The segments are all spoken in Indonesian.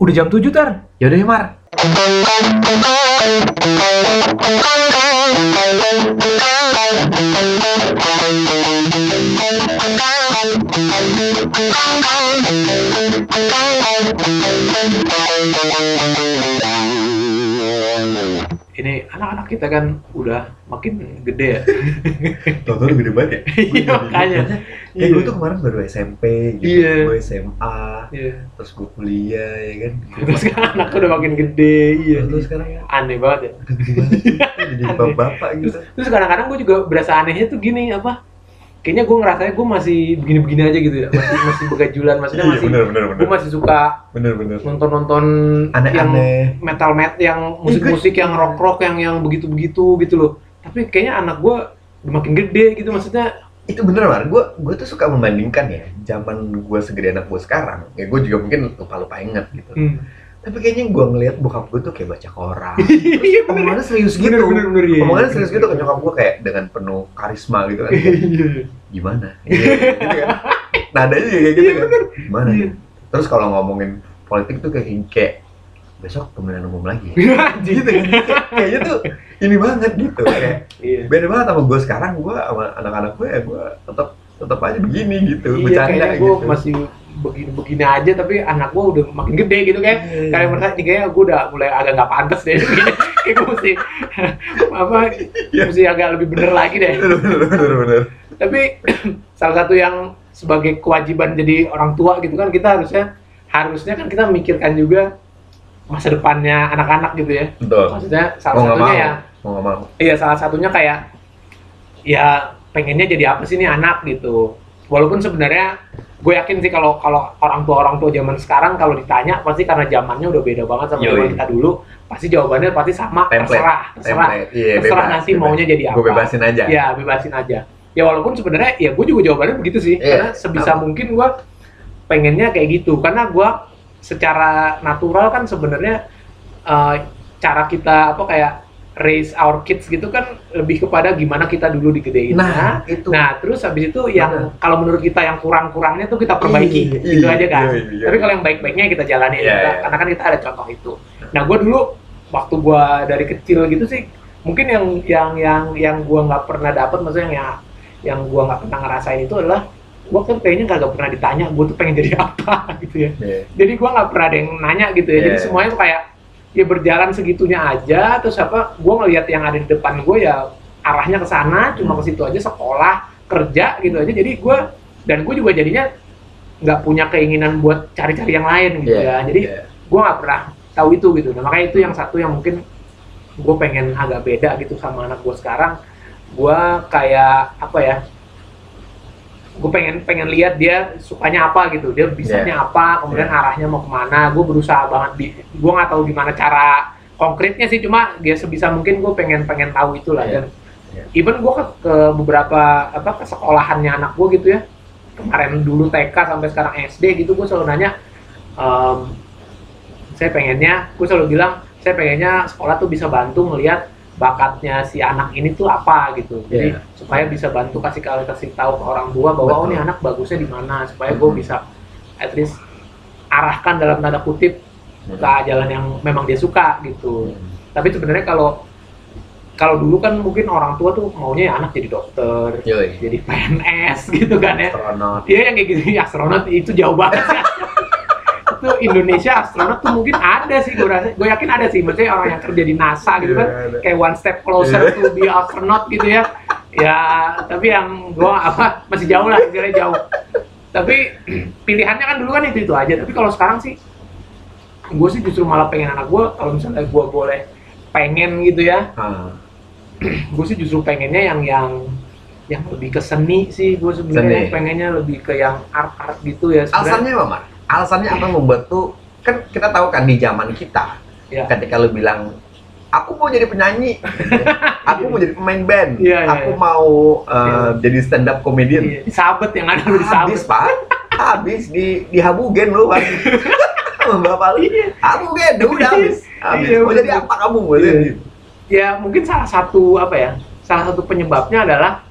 Udah jam 7 tar. Yaudah ya Mar. Ini anak-anak kita kan udah makin gede ya. Tonton gede banget ya. Iya, makanya. Ya gue tuh kemarin baru SMP gitu, Iya. gue SMA, Iya. terus gue kuliah ya kan. Terus kan anak udah makin gede, iya. Terus sekarang ya Aneh banget ya. gede banget jadi bapak-bapak Terus, gitu. terus kadang-kadang gue juga berasa anehnya tuh gini apa? Kayaknya gue ngerasanya gue masih begini-begini aja gitu ya, masih masih begajulan, maksudnya Iya masih bener bener gue bener. masih suka Bener bener. nonton-nonton yang Aneh-aneh. metal met yang musik-musik yang rock rock yang yang begitu-begitu gitu loh. Tapi kayaknya anak gue udah makin gede gitu maksudnya. Itu bener Mar, gue gue tuh suka membandingkan ya zaman gue segede anak gue sekarang. Ya gue juga mungkin lupa-lupa inget gitu. Hmm. Tapi kayaknya gue ngeliat bokap gue tuh kayak baca koran. Iya. Omongannya serius gitu. Bener bener bener iya. Omongannya serius gitu ke nyokap gue kayak dengan penuh karisma gitu kan. Iya. Gimana? Gitu, gitu kan. Nadanya kayak gitu Iya, kan. Gimana? Iya. Terus kalau ngomongin politik tuh kayak kayak besok pemilihan umum lagi. Gitu kan. Kayak- Kayaknya tuh ini banget gitu kayak Iya. beda banget sama gue sekarang gue sama anak-anak gue ya gue tetap tetap aja begini gitu Iya, bercanda gitu gue masih begini-begini aja tapi anak gue udah makin gede gitu kan. Iya. Kayak merasa nih kayaknya gue udah mulai agak nggak pantas deh. kayak gue mesti apa Iya. mesti agak lebih bener lagi deh. bener bener Tapi salah satu yang sebagai kewajiban jadi orang tua gitu kan kita harusnya harusnya kan kita memikirkan juga masa depannya anak-anak gitu ya. betul Maksudnya mau salah nggak satunya mau ya mau mau Iya salah satunya kayak ya pengennya jadi apa sih nih anak gitu. Walaupun sebenarnya gue yakin sih kalau kalau orang tua orang tua zaman sekarang kalau ditanya pasti karena zamannya udah beda banget sama zaman kita dulu pasti jawabannya pasti sama Template. terserah terserah Template. Iya, terserah bebas, nanti bebas. maunya jadi apa. gue bebasin aja Ya bebasin aja. Ya walaupun sebenarnya ya gue juga jawabannya begitu sih Iya, karena sebisa mungkin gue pengennya kayak gitu karena gue secara natural kan sebenarnya eh, cara kita apa kayak raise our kids gitu kan lebih kepada gimana kita dulu digedein nah itu Nah, terus habis itu yang kalau menurut kita yang kurang-kurangnya tuh kita perbaiki, Iya, gitu iya, aja kan. iya, iya. Tapi kalau yang baik-baiknya kita jalani Iya, iya. karena kan kita ada contoh itu. Nah, gue dulu waktu gue dari kecil gitu sih, mungkin yang yang yang yang gue nggak pernah dapat, maksudnya yang ya- yang gue nggak pernah ngerasain itu adalah gue kan kayaknya kagak pernah ditanya gue tuh pengen jadi apa gitu ya. Iya. Jadi gue nggak pernah ada yang nanya gitu ya. Jadi Iya. semuanya tuh kayak ya berjalan segitunya aja. Terus apa? Gue ngelihat yang ada di depan gue ya arahnya ke sana, cuma ke situ aja sekolah, kerja gitu aja. Jadi gue dan gue juga jadinya nggak punya keinginan buat cari-cari yang lain gitu Iya, ya. Jadi iya. gue nggak pernah tahu itu gitu. Nah makanya itu yang satu yang mungkin gue pengen agak beda gitu sama anak gue sekarang. Gue kayak apa ya? Gue pengen pengen lihat dia sukanya apa gitu dia bisanya apa kemudian Yeah. arahnya mau ke mana gue berusaha banget di gue nggak tahu gimana cara konkretnya sih cuma dia sebisa mungkin gue pengen pengen tahu itulah Yeah. dan Yeah. even gue ke, ke beberapa apa ke sekolahannya anak gue gitu ya kemarin dulu TK sampai sekarang SD gitu gue selalu nanya em, saya pengennya gue selalu bilang saya pengennya sekolah tuh bisa bantu ngelihat bakatnya si anak ini tuh apa gitu jadi Iya. supaya bisa bantu kasih kasih tahu ke orang tua bahwa oh nih anak bagusnya di mana supaya gue Mhm. bisa at least arahkan dalam tanda kutip ke jalan yang memang dia suka gitu Hmm. tapi sebenarnya kalau kalau dulu kan mungkin orang tua tuh maunya ya anak jadi dokter Yoi. jadi PNS gitu kan ya Astronot. Iya yang kayak gitu ya, astronot itu jauh banget itu Indonesia astronot tuh mungkin ada sih gue rasa. Gue yakin ada sih maksudnya orang yang kerja di NASA gitu kan. Iya, kayak one step closer Iya. to be astronaut gitu ya. Ya tapi yang gue apa masih jauh lah istilahnya jauh. Tapi pilihannya kan dulu kan itu itu aja. Tapi kalau sekarang sih gue sih justru malah pengen anak gue kalau misalnya gue boleh pengen gitu ya. Ah, gue sih justru pengennya yang yang yang lebih ke seni sih gue sebenarnya. Pengennya lebih ke yang art art gitu ya sebenarnya. Alasannya apa Mar? Alasannya apa membuat tuh kan kita tahu kan di zaman kita ya ketika lu bilang aku mau jadi penyanyi aku mau jadi pemain band Iya, iya, aku mau uh, jadi stand up comedian. Iya, sabet yang ada di sabet. Habis pak. Habis di di Habugen lu pak. Sama bapak lu. Iya. Habugen udah habis. Habis. Mau jadi apa kamu mau jadi? Ya mungkin salah satu apa ya salah satu penyebabnya adalah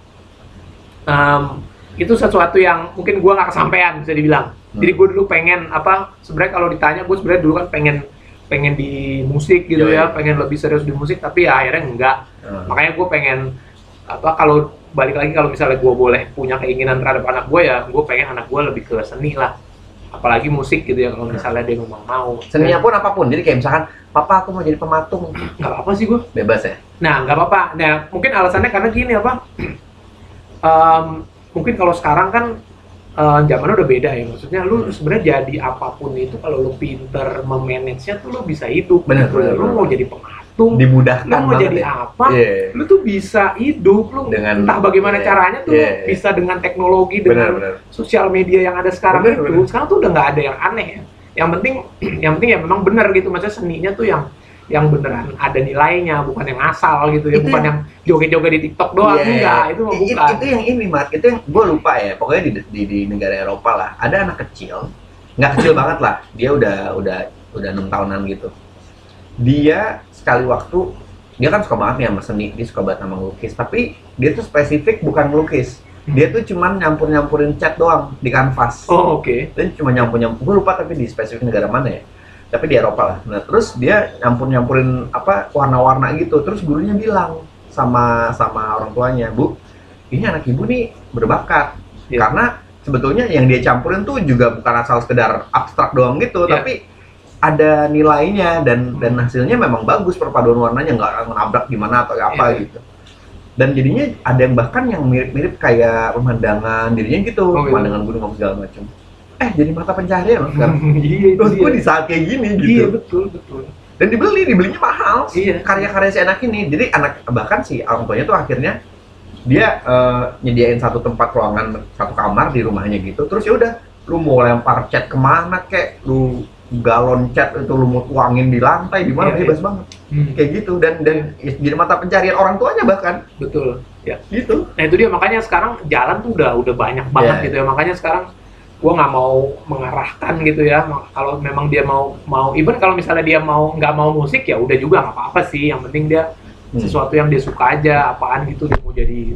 em, itu sesuatu yang mungkin gua nggak kesampaian bisa dibilang Hmm. Jadi gue dulu pengen apa? Sebenarnya kalau ditanya gue sebenarnya dulu kan pengen pengen di musik gitu Yoi. ya, pengen lebih serius di musik tapi ya akhirnya enggak. Hmm. Makanya gue pengen apa kalau balik lagi kalau misalnya gue boleh punya keinginan terhadap anak gue ya, gue pengen anak gue lebih ke seni lah. Apalagi musik gitu ya kalau misalnya dia memang mau. Seninya pun apa pun. Jadi kayak misalkan, papa aku mau jadi pematung. nggak apa sih gue. Bebas ya? Nah, nggak apa-apa. Nah, mungkin alasannya karena gini apa? Em, mungkin kalau sekarang kan eh, zamannya udah beda ya. Maksudnya lu sebenarnya jadi apa pun itu kalau lu pinter memanage-nya tuh lu bisa hidup. Bener, bener, Lu bener. mau jadi pematung, Dimudahkan lu mau jadi ya. apa? Iya. Lu tuh bisa hidup lu Dengan- entah bagaimana iya, caranya tuh lu iya. bisa dengan teknologi dengan benar. sosial media yang ada sekarang Bener, itu. bener. Sekarang tuh udah nggak ada yang aneh ya. Yang penting yang penting ya memang benar gitu. Maksudnya seninya tuh yang yang beneran ada nilainya, bukan yang asal gitu ya, Itu bukan yang joget-joget di TikTok doang Iya. enggak, itu mah bukan. Itu yang ini, Mat. Itu yang gue lupa ya. Pokoknya di, di, di negara Eropa lah, ada anak kecil, nggak kecil banget lah. Dia udah udah udah enam tahunan gitu. Dia sekali waktu dia kan suka banget nih sama seni, dia suka banget sama ngelukis. Tapi dia tuh spesifik bukan ngelukis. Dia tuh cuman nyampur-nyampurin cat doang di kanvas. Oh, oke. Dan cuma nyampur-nyampur, gue lupa tapi di spesifik negara mana ya. Tapi di Eropa lah. Nah terus dia nyampur-nyampurin apa warna-warna gitu. Terus gurunya bilang sama sama orang tuanya, bu, ini anak ibu nih berbakat. Iya. Karena sebetulnya yang dia campurin tuh juga bukan asal sekedar abstrak doang gitu, Iya. tapi ada nilainya dan dan hasilnya memang bagus perpaduan warnanya nggak nabrak gimana atau apa Iya. gitu. Dan jadinya ada yang bahkan yang mirip-mirip kayak pemandangan dirinya gitu, Oh, iya. pemandangan gunung segala macam. Eh jadi mata pencaharian loh sekarang. iya, itu Terus gue dia. di saat kayak gini Iya, gitu. betul, betul. Dan dibeli, dibelinya mahal. Iya. Karya-karya si anak ini. Jadi anak bahkan si orang tuanya tuh akhirnya dia eh, nyediain satu tempat ruangan satu kamar di rumahnya gitu. Terus ya udah, lu mau lempar cat ke mana kek, lu galon cat itu lu mau tuangin di lantai di mana Iya, bebas banget Hmm, kayak gitu dan dan jadi mata pencarian orang tuanya bahkan betul. Ya. gitu Nah itu dia makanya sekarang jalan tuh udah udah banyak banget Iya. gitu ya. Makanya sekarang gua nggak mau mengarahkan gitu ya. Kalau memang dia mau mau even kalau misalnya dia mau nggak mau musik ya udah juga nggak apa-apa sih. Yang penting dia Hmm. sesuatu yang dia suka aja apaan gitu dia mau jadi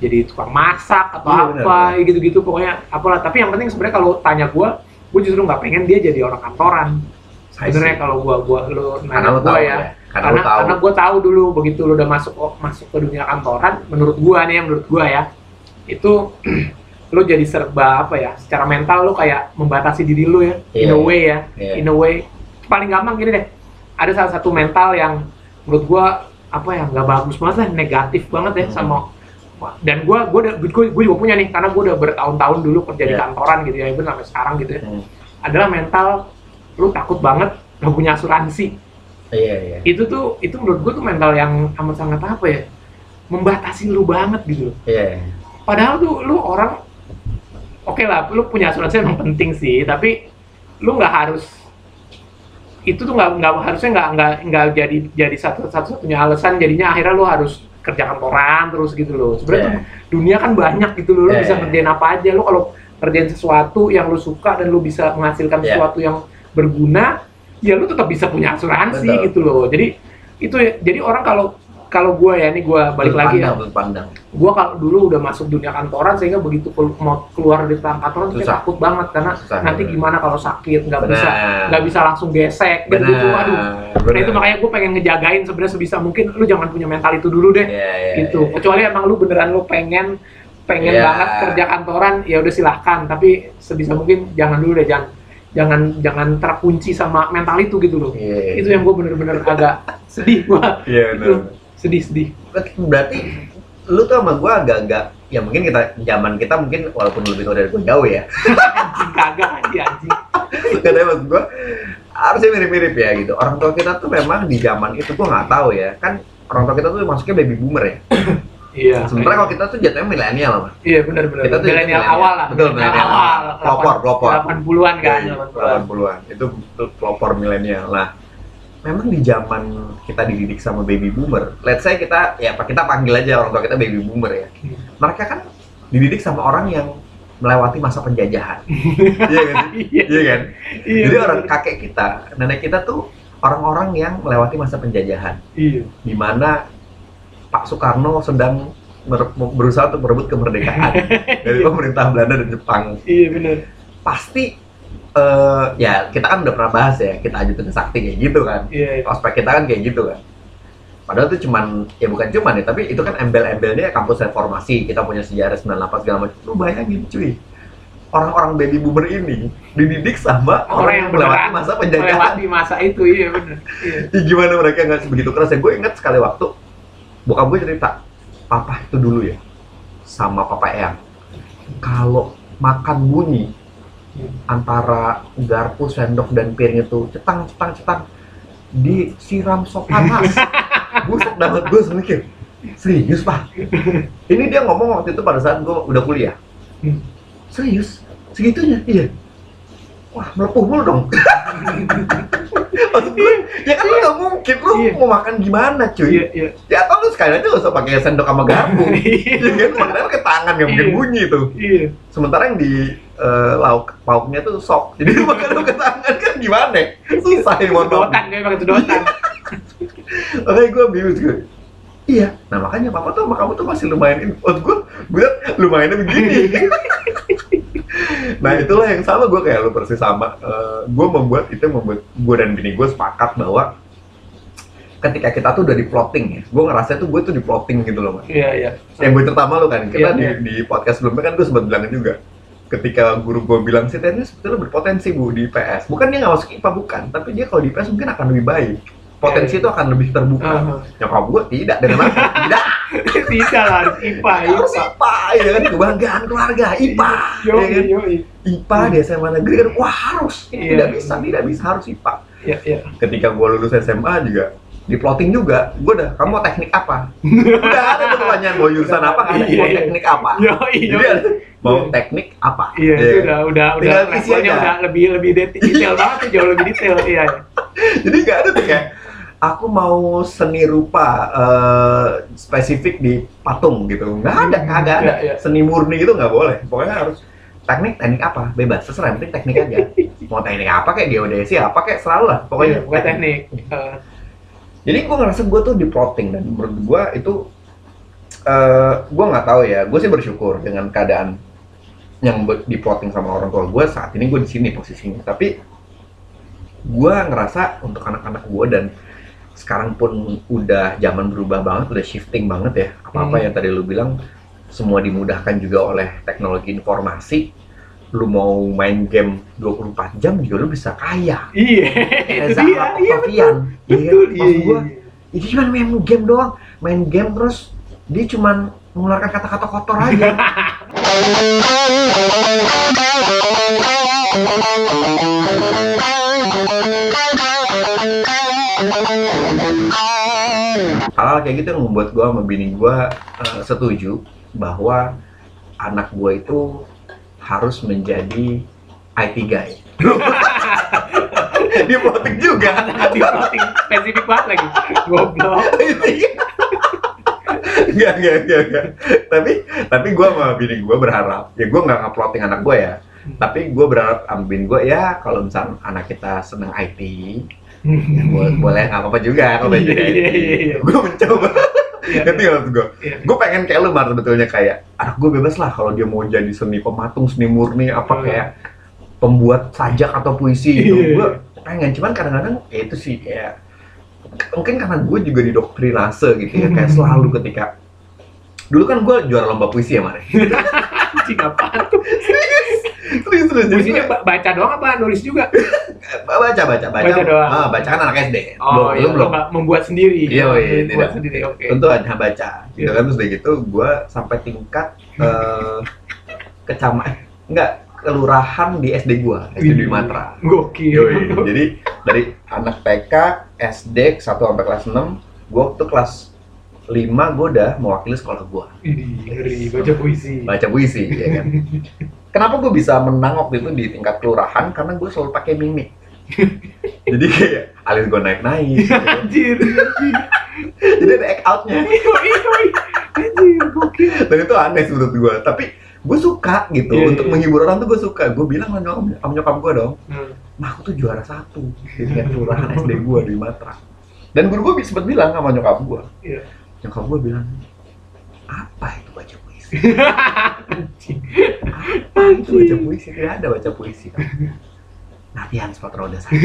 jadi tukang masak atau Iya, apa gitu-gitu pokoknya apalah tapi yang penting sebenarnya kalau tanya gua gue justru nggak pengen dia jadi orang kantoran sebenarnya kalau gua lu karena nanya tahu ya ya karena, karena tahu karena gue tahu dulu begitu lu udah masuk oh, masuk ke dunia kantoran menurut gua nih ya menurut gua ya itu lu jadi serba apa ya secara mental lu kayak membatasi diri lu ya in Iya, a way ya Iya. in a way paling gampang gini deh ada salah satu mental yang menurut gua apa ya nggak bagus banget lah negatif banget ya Hmm. sama dan gua gua udah gua, gua juga punya nih karena gua udah bertahun-tahun dulu kerja di Iya. kantoran gitu ya even sampai sekarang gitu ya Hmm. adalah mental lu takut banget gak punya asuransi iya iya itu tuh itu menurut gue tuh mental yang amat sangat apa ya membatasi lu banget gitu iya padahal tuh lu orang oke lah lu punya asuransi emang penting sih tapi lu nggak harus itu tuh nggak nggak harusnya nggak nggak nggak jadi jadi satu satu satunya alasan jadinya akhirnya lu harus kerja kantoran terus gitu loh sebenarnya tuh dunia kan banyak gitu loh lu Iya. bisa ngerjain apa aja lu kalau ngerjain sesuatu yang lu suka dan lu bisa menghasilkan Iya. sesuatu yang berguna ya lu tetap bisa punya asuransi Betul. gitu loh jadi itu ya- jadi orang kalau kalau gue ya ini gue balik lagi ya. pandang. Gue kalau dulu udah masuk dunia kantoran sehingga begitu mau keluar dari kantoran saya takut banget karena Susah, nanti bener. gimana kalau sakit nggak bisa nggak bisa langsung gesek gitu benar gitu aduh. Nah itu makanya gue pengen ngejagain sebenarnya sebisa mungkin lu jangan punya mental itu dulu deh. Iya, iya, gitu. iya. kecuali emang lu beneran lu pengen pengen Iya. banget kerja kantoran ya udah silahkan. Tapi sebisa mungkin jangan dulu deh jangan jangan jangan terkunci sama mental itu gitu loh. Iya, iya. itu yang gue bener-bener agak sedih gua Iya, itu benar. Sedih sedih berarti lu tuh sama gua agak-agak ya mungkin kita zaman kita mungkin walaupun lebih tua dari gua jauh ya anjing kagak anjing anjing katanya maksud gua harusnya mirip-mirip ya gitu orang tua kita tuh memang di zaman itu gua nggak tahu ya kan orang tua kita tuh masuknya baby boomer ya iya sementara kalau kita tuh jatuhnya milenial mah Iya benar-benar. Kita tuh Milenial awal lah. Betul, milenial awal. Pelopor, pelopor. 80-an kan. Iya, 80-an. 80-an itu pelopor milenial lah memang di zaman kita dididik sama baby boomer let's say kita ya kita panggil aja orang tua kita baby boomer ya Hmm. mereka kan dididik sama orang yang melewati masa penjajahan iya kan sih? Iya. iya kan Iya. jadi orang kakek kita nenek kita tuh orang-orang yang melewati masa penjajahan Iya. di mana Pak Soekarno sedang berusaha untuk merebut kemerdekaan dari pemerintah Belanda dan Jepang Iya benar. pasti eh ya kita kan udah pernah bahas ya kita ajutin ke sakti kayak gitu kan Iya. iya. ospek kita kan kayak gitu kan padahal itu cuman ya bukan cuman ya tapi itu kan embel-embelnya kampus reformasi kita punya sejarah 98 segala macam lu bayangin cuy orang-orang baby boomer ini dididik sama orang, yang melewati masa penjajahan melewati masa itu iya benar. Iya. Ya, gimana mereka nggak sebegitu keras ya gue ingat sekali waktu bokap gue cerita papa itu dulu ya sama papa Eyang kalau makan bunyi antara garpu sendok dan piring itu cetang cetang cetang. Disiram sop panas. Buset banget gue langsung mikir serius pak? Ini dia ngomong waktu itu pada saat gue udah kuliah. Hmm. serius? Segitunya? Iya. Wah melepuh mulu dong. Maksud gue, ya kan lu gak mungkin, lu Iya. mau makan gimana cuy? Iya iya. Ya atau lu sekali aja gak usah pakai sendok sama garpu. Ya kan, lu makannya pakai tangan, gak mungkin Iya. bunyi tuh Iya. Sementara yang di eh, lauk pauknya tuh sop Jadi lu makan pakai tangan kan gimana? Susah ya mau Sedotan dia pakai sedotan. Makanya gue bingung gue Iya, nah makanya papa tuh sama kamu tuh masih lumayan ini Waktu gue, gue liat lumayannya begini Nah itulah yang sama gue kayak lu persis sama Gue membuat, itu membuat gue dan bini gue sepakat bahwa Ketika kita tuh udah di plotting ya Gue ngerasa tuh gue tuh di plotting gitu loh mas Iya iya. Yang gue cerita sama lu kan, kita Iya, di, iya. di podcast sebelumnya kan gue sempat bilangin juga Ketika guru gue bilang, si Teh ini sebetulnya berpotensi bu di IPS Bukan dia nggak masuk IPA, bukan Tapi dia kalau di IPS mungkin akan lebih baik Potensi itu akan lebih terbuka Aha. Nyokap gue tidak, dengan apa? Tidak Tidak lah IPA. harus IPA. Ya kan kebanggaan keluarga IPA Yo ya kan? IPA di SMA negeri kan wah harus Iya. tidak bisa tidak bisa harus IPA Iya iya. ketika gua lulus SMA juga di plotting juga gua udah kamu mau teknik apa udah ada tuh pertanyaan mau jurusan apa kan Iya, mau iya. teknik apa Yo yo. jadi mau Iya. teknik apa Iya, itu udah udah udah isi levelnya udah lebih lebih det- detail banget tuh jauh lebih detail iya. iya. jadi nggak ada tuh kayak aku mau seni rupa eh, spesifik di patung gitu nggak ada kagak ada Iya, iya. seni murni gitu nggak boleh pokoknya harus teknik teknik apa bebas terserah yang penting teknik aja mau teknik apa kayak geodesi apa kayak selalu lah Pokoknya pokoknya bukan teknik. Jadi gue ngerasa gue tuh di plotting dan menurut gue itu eh gue nggak tahu ya gue sih bersyukur dengan keadaan yang be- di plotting sama orang tua gue saat ini gue di sini posisinya tapi gue ngerasa untuk anak-anak gue dan sekarang pun udah zaman berubah banget udah shifting banget ya apa apa Hmm. yang tadi lu bilang semua dimudahkan juga oleh teknologi informasi lu mau main game 24 jam juga lu bisa kaya Iya, itu Reza dia. Arab Iya betul. Iya, Betul. Iya, iya, gua, iya. ini cuma main game doang, main game terus dia cuma mengeluarkan kata-kata kotor aja. Hal-hal kayak gitu yang membuat gua sama bini gua eh, setuju bahwa anak gua itu harus menjadi IT guy. Dia plotting juga. Di plotting spesifik banget lagi. Goblok. Enggak, enggak, enggak, enggak. Tapi, tapi gue sama bini gue berharap, ya gue nggak nge-plotting anak gue ya. Tapi gue berharap sama bini gue, ya kalau misalnya anak kita seneng IT, ya bo- boleh nggak apa-apa juga kalau Iya, jadi IT. iya, iya, iya. Gue mencoba. Iya, Ngerti nggak maksud gue? iya. Gue pengen kayak lu, Mar, sebetulnya kayak, anak gue bebas lah kalau dia mau jadi seni pematung, seni murni, apa Hmm. kayak pembuat sajak atau puisi gitu. Iya. Gue pengen, cuman kadang-kadang ya itu sih kayak mungkin karena gue juga didoktrinase gitu ya kayak selalu ketika dulu kan gue juara lomba puisi ya Mare Anjing apaan tuh? terus terus jadi Puisinya baca doang apa nulis juga? baca baca baca Baca doang. ah, baca kan anak SD Oh, belum iya, lu belum membuat sendiri. Iya, iya, membuat tidak. sendiri. Oke. tentu hanya baca gitu Iya. kan terus dari gitu gue sampai tingkat eh kecamatan enggak kelurahan di SD gue SD di. Matra Gokil. Yoi. jadi dari anak TK SD 1 sampai kelas 6 gue tuh kelas 5 gue udah mewakili sekolah gue Ih, baca puisi. baca puisi ya kan kenapa gue bisa menang waktu itu di tingkat kelurahan karena gue selalu pakai mimik jadi kayak alis gue naik naik Anjir. anjir. jadi ada act outnya. Anjir, gokil. dan itu aneh menurut gue tapi gue suka gitu Iya, untuk iya. menghibur orang tuh gue suka gue bilang sama nyokap, sama nyokap gue dong Hmm. mah aku tuh juara satu di tingkat kelurahan SD gue di Matra dan guru gue sempat bilang sama nyokap gue Iya. nyokap gue bilang apa itu baca puisi Anjing. apa itu baca puisi tidak ada baca puisi latihan sepatu roda saya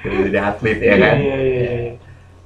jadi atlet ya kan Iya, iya, iya.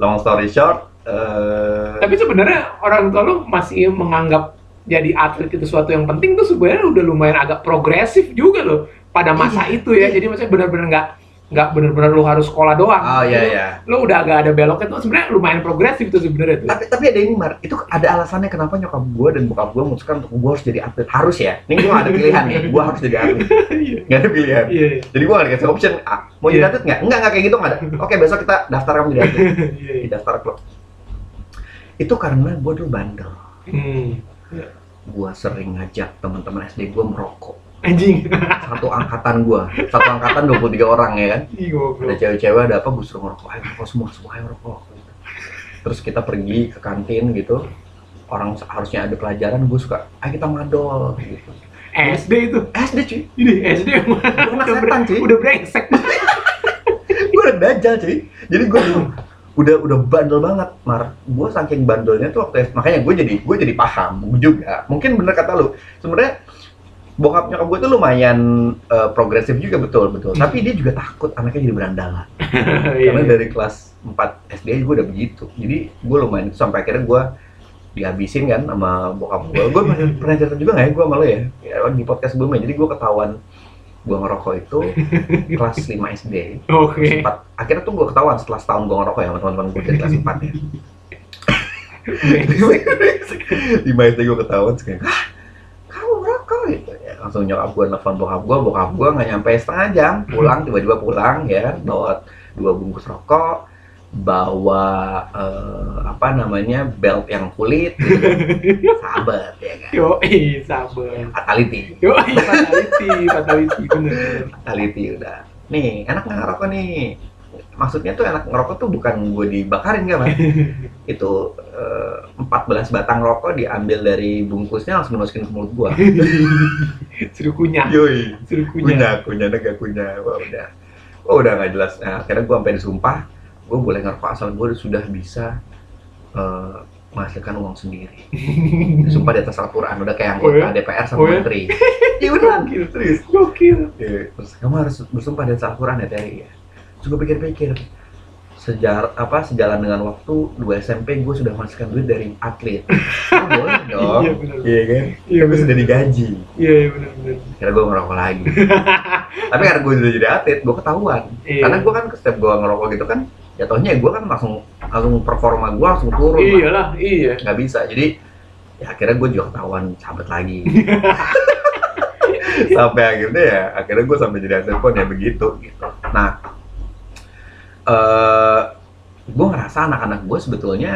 long story short eh, Tapi sebenarnya orang tua lu masih menganggap jadi atlet itu sesuatu yang penting tuh sebenarnya udah lumayan agak progresif juga loh pada masa Iya, itu ya. iya. Jadi maksudnya benar-benar nggak nggak benar-benar lu harus sekolah doang. oh iya Lu- iya Lu udah agak ada beloknya tuh sebenarnya lumayan progresif tuh sebenarnya tuh. tapi tapi ada ini Mar itu ada alasannya kenapa nyokap gue dan bokap gue memutuskan untuk gue harus jadi atlet harus ya ini gue gak ada pilihan nih gue harus jadi atlet Iya. gak ada pilihan Iya. jadi gue gak dikasih option ah, mau jadi Iya. atlet nggak enggak enggak kayak gitu nggak ada oke besok kita daftar kamu jadi atlet Iya. di daftar klub itu karena gue dulu bandel Hmm. gue sering ngajak teman-teman SD gue merokok Anjing. satu angkatan gue satu angkatan 23 orang ya kan? Ada cewek-cewek ada apa gue suruh ngerokok. Ayo ngerokok semua semua ayo ngerokok. Terus kita pergi ke kantin gitu. Orang harusnya ada pelajaran gue suka ayo kita madol gitu. SD itu. SD cuy. Ini SD emang anak udah, setan, cuy. udah brengsek. gue udah dajal cuy. Jadi gue udah udah bandel banget mar. Gue saking bandelnya tuh waktu makanya gue jadi gue jadi paham juga. Mungkin bener kata lu. Sebenarnya bokap nyokap gue tuh lumayan eh, progresif juga betul betul Hmm. tapi dia juga takut anaknya jadi berandalan Iya. karena dari kelas 4 SD gue udah begitu jadi gue lumayan sampai akhirnya gue dihabisin kan sama bokap gue gue pernah, cerita juga nggak ya gue malu ya? ya di podcast sebelumnya jadi gue ketahuan gue ngerokok itu kelas 5 SD Oke. Kelas 4. akhirnya tuh gue ketahuan setelah setahun gue ngerokok ya sama teman-teman gue dari kelas 4 ya 5 SD gue ketahuan terus kayak ah kamu ngerokok gitu ya langsung nyokap gue nelfon bokap gue bokap gue nggak nyampe setengah jam pulang tiba-tiba pulang ya bawa dua bungkus rokok bawa eh, apa namanya belt yang kulit gitu kan. sahabat ya kan Yo, sabar. fatality Yo, fatality, fatality, bener. fatality udah nih enak nggak ngerokok nih maksudnya tuh enak ngerokok tuh bukan gue dibakarin kan itu eh, 14 batang rokok diambil dari bungkusnya langsung dimasukin ke mulut gua. Suruh kunyah, yoi. Suruh kunyah. kunyah kunyah nega kunyah. Wah udah. Wah udah nggak jelas. Nah, akhirnya gua sampai disumpah gua boleh ngerokok asal gua sudah bisa eh, menghasilkan uang sendiri. Disumpah di atas Al-Quran udah kayak Oh anggota ya? DPR sama Oh ya? menteri. Iya beneran Gokil. serius. Gokil. Iya, terus kamu harus bersumpah di atas Al-Quran ya Terry ya terus gua pikir-pikir. Sejar apa sejalan dengan waktu dua SMP gue sudah menghasilkan duit dari atlet. Oh, boleh dong. Iya, bener. iya kan? Iya, gue sudah digaji. Iya, iya, bener, bener. kira gue ngerokok lagi. Tapi karena gue sudah jadi atlet gue ketahuan. Iya. karena gue kan setiap gue ngerokok gitu kan jatuhnya gue kan langsung langsung performa gue langsung turun. Iyalah, iya. nggak bisa. Jadi ya akhirnya gue juga ketahuan sahabat lagi. Sampai akhirnya ya akhirnya gue sampai jadi atlet pun ya begitu gitu. Nah eh ngerasa anak-anak gue sebetulnya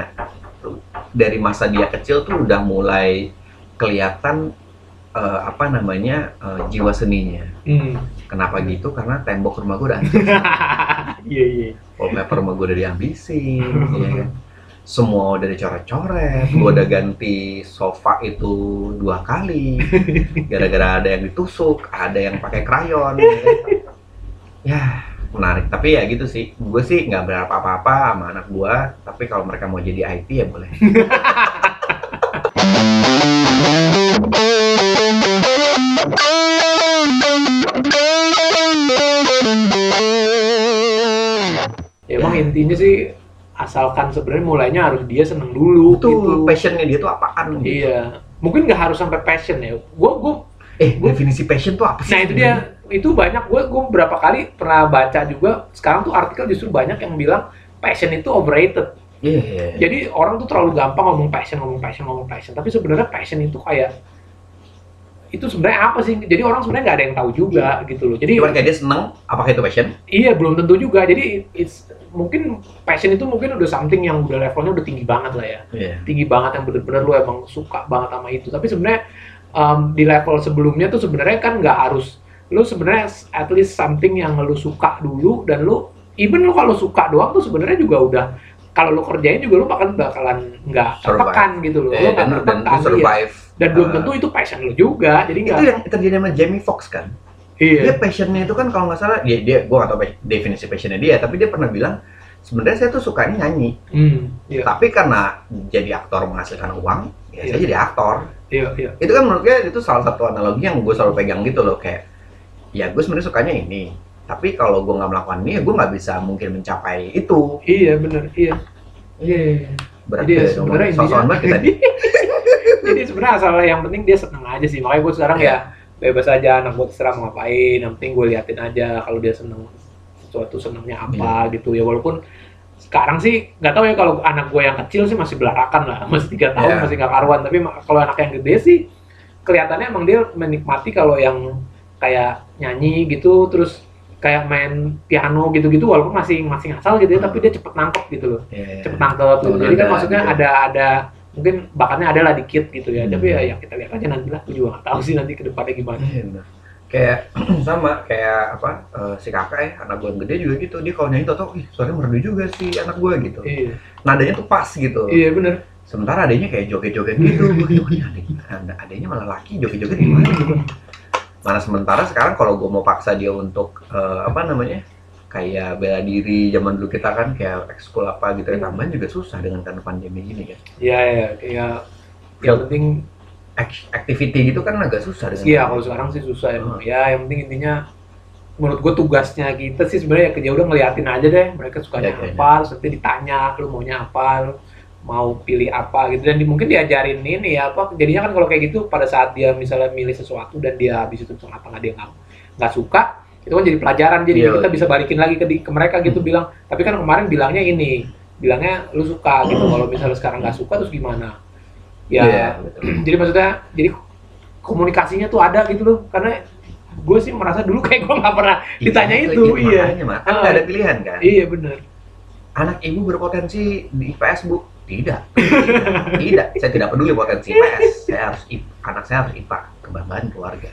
dari masa dia kecil tuh udah mulai kelihatan eh, apa namanya eh, jiwa seninya Hmm. kenapa gitu karena tembok rumah gue udah hancur Iya, iya. wallpaper rumah gue udah diambisin ya kan semua udah dicoret-coret gue udah ganti sofa itu dua kali gara-gara ada yang ditusuk ada yang pakai krayon ya, kan? ya menarik tapi ya gitu sih gue sih nggak berharap apa-apa sama anak gue tapi kalau mereka mau jadi IT ya boleh Ya, emang intinya sih asalkan sebenarnya mulainya harus dia seneng dulu itu gitu. passionnya dia tuh apaan gitu. Iya. Mungkin nggak harus sampai passion ya. Gue gue eh definisi passion tuh apa sih Nah itu dia, itu banyak gue gue berapa kali pernah baca juga. Sekarang tuh artikel justru banyak yang bilang passion itu overrated. iya iya, iya. Jadi orang tuh terlalu gampang ngomong passion, ngomong passion, ngomong passion. Tapi sebenarnya passion itu kayak itu sebenarnya apa sih? Jadi orang sebenarnya nggak ada yang tahu juga gitu loh. Jadi cuman kayak dia seneng apakah itu passion iya belum tentu juga. Jadi it's, mungkin passion itu mungkin udah something yang udah levelnya udah tinggi banget lah ya. iya tinggi banget yang bener-bener lu emang suka banget sama itu tapi sebenarnya um, di level sebelumnya tuh sebenarnya kan nggak harus lu sebenarnya at least something yang lu suka dulu dan lu even lu kalau suka doang tuh sebenarnya juga udah kalau lu kerjain juga lu bakal bakalan nggak tertekan gitu loh. Lu Eh, dan, dan tertekan iya. survive. Dan belum eh, tentu itu passion lu juga jadi itu nggak yang terjadi sama Jamie Foxx kan? Dia iya passionnya itu kan kalau nggak salah dia dia gue nggak tahu definisi passionnya dia tapi dia pernah bilang sebenarnya saya tuh sukanya nyanyi. Hmm, iya. Tapi karena jadi aktor menghasilkan uang ya Iya. saya jadi aktor. Iya iya. Itu kan menurut gue itu salah satu analogi yang gue selalu pegang gitu loh kayak ya gue sebenarnya sukanya ini. Tapi kalau gue nggak melakukan ini ya gue nggak bisa mungkin mencapai itu. Iya bener iya. Iya iya. berat Jadi ya ya sebenarnya banget kita jadi sebenarnya asal yang penting dia seneng aja sih. Makanya gue sekarang Iya. ya bebas aja anak gue terserah mau ngapain. Yang penting gue liatin aja kalau dia seneng sesuatu senengnya apa gitu. Ya walaupun sekarang sih nggak tahu ya kalau anak gue yang kecil sih masih belarakan lah. Masih tiga tahun Iya. masih nggak karuan. Tapi kalau anak yang gede sih kelihatannya emang dia menikmati kalau yang kayak nyanyi gitu terus kayak main piano gitu-gitu walaupun masih masih ngasal gitu ya tapi dia cepet nangkep gitu loh Iya. cepet nangkep gitu. Jadi kan ada maksudnya gitu. ada ada mungkin bakatnya ada lah dikit gitu ya. Hmm. Tapi ya, ya kita lihat aja nanti lah. Juga nggak tahu sih nanti ke depannya gimana. Iya, bener. kayak sama kayak apa eh, si kakak ya anak gue yang gede juga gitu dia kalau nyanyi tau tau ih suaranya merdu juga si anak gue gitu Iya, nadanya tuh pas gitu iya bener. sementara adanya kayak joget-joget gitu gue gitu "Ih, adanya, ada- adanya malah laki joget-joget gimana gitu mana sementara sekarang kalau gue mau paksa dia untuk eh, apa namanya kayak bela diri zaman dulu kita kan kayak ekskul apa gitu ya tambahan juga susah dengan karena pandemi gini kan. Iya, iya, kayak yang penting Ac- activity gitu kan agak susah iya kalau sekarang sih susah emang. Ya yang penting intinya menurut gue tugasnya kita sih sebenarnya ya kerja udah ngeliatin aja deh mereka sukanya Iya, iya, apa, terus nanti ditanya lu maunya apa, lu mau pilih apa gitu. Dan di, mungkin diajarin ini ya apa jadinya kan kalau kayak gitu pada saat dia misalnya milih sesuatu dan dia habis itu nggak dia nggak nggak suka itu kan jadi pelajaran. Jadi Iya. kita bisa balikin lagi ke, di- ke mereka gitu bilang tapi kan kemarin bilangnya ini bilangnya lu suka gitu kalau misalnya sekarang nggak suka terus gimana? Ya Iya, betul. jadi maksudnya jadi komunikasinya tuh ada gitu loh. Karena gue sih merasa dulu kayak gue nggak pernah ditanya Iya, itu. iya makanya, Mak. kan nggak ada pilihan kan? iya bener. Anak ibu berpotensi di IPS bu tidak. Tidak. Saya tidak peduli potensi IPS saya harus anak saya harus IPA kebanggaan keluarga.